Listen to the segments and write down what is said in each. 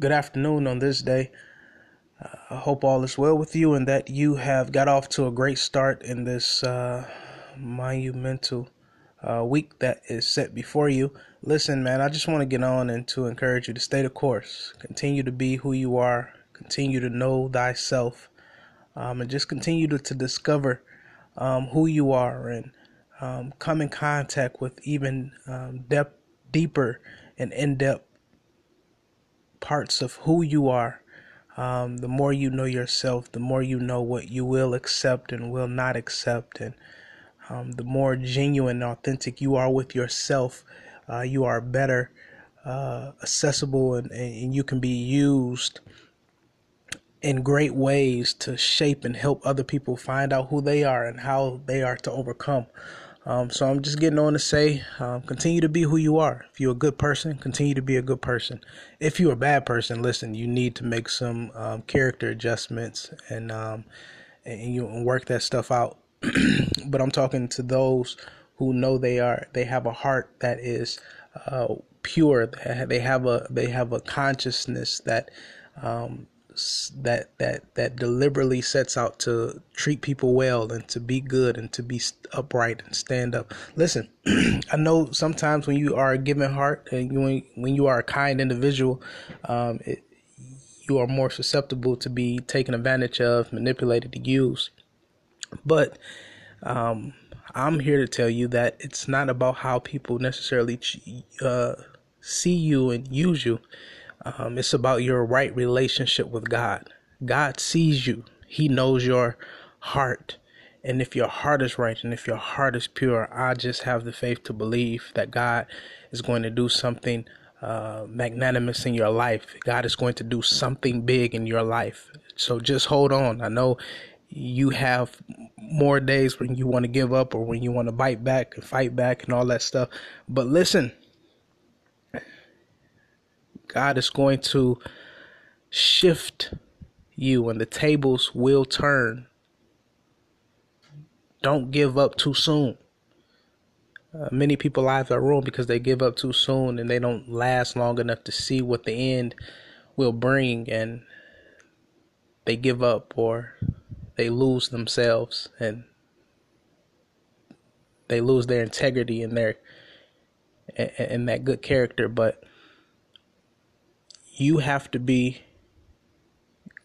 good afternoon on this day. Uh, I hope all is well with you and that you have got off to a great start in this uh, monumental uh, week that is set before you. Listen, man, I just want to get on and to encourage you to stay the course, continue to be who you are, continue to know thyself, um, and just continue to, to discover um, who you are and um, come in contact with even um, depth, deeper and in depth parts of who you are. Um, the more you know yourself, the more you know what you will accept and will not accept, and um, the more genuine and authentic you are with yourself, uh, you are better uh, accessible and, and you can be used in great ways to shape and help other people find out who they are and how they are to overcome. Um, so I'm just getting on to say, um, continue to be who you are. If you're a good person, continue to be a good person. If you're a bad person, listen, you need to make some um, character adjustments and um, and you work that stuff out. but I'm talking to those who know they are they have a heart that is uh, pure. They have a they have a consciousness that um, that that that deliberately sets out to treat people well and to be good and to be upright and stand up. Listen, I know sometimes when you are a giving heart and you, when you are a kind individual, um, it, you are more susceptible to be taken advantage of, manipulated, used. But um, I'm here to tell you that it's not about how people necessarily uh, see you and use you. Um, it's about your right relationship with God. God sees you, He knows your heart. And if your heart is right and if your heart is pure, I just have the faith to believe that God is going to do something uh, magnanimous in your life. God is going to do something big in your life. So just hold on. I know you have more days when you want to give up or when you want to bite back and fight back and all that stuff. But listen, God is going to shift you and the tables will turn. Don't give up too soon. Uh, many people lives are ruined because they give up too soon and they don't last long enough to see what the end will bring and they give up or they lose themselves and they lose their integrity and their and that good character but you have to be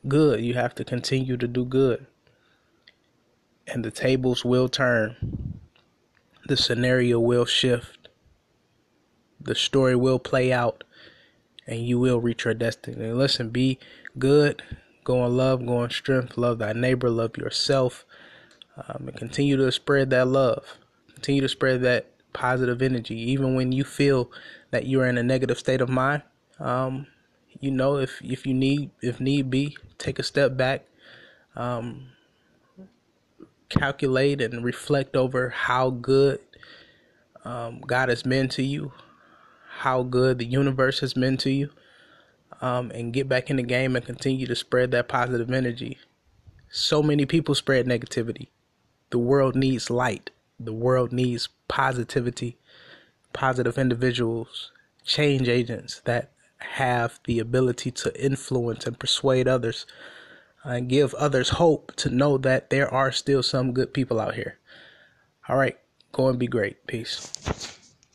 good. You have to continue to do good. And the tables will turn. The scenario will shift. The story will play out. And you will reach your destiny. And listen, be good. Go in love, go in strength. Love thy neighbor, love yourself. Um, and continue to spread that love. Continue to spread that positive energy. Even when you feel that you're in a negative state of mind. Um, you know, if if you need if need be, take a step back, um, calculate and reflect over how good um, God has been to you, how good the universe has been to you, um, and get back in the game and continue to spread that positive energy. So many people spread negativity. The world needs light. The world needs positivity, positive individuals, change agents that have the ability to influence and persuade others and give others hope to know that there are still some good people out here. All right, go and be great. Peace.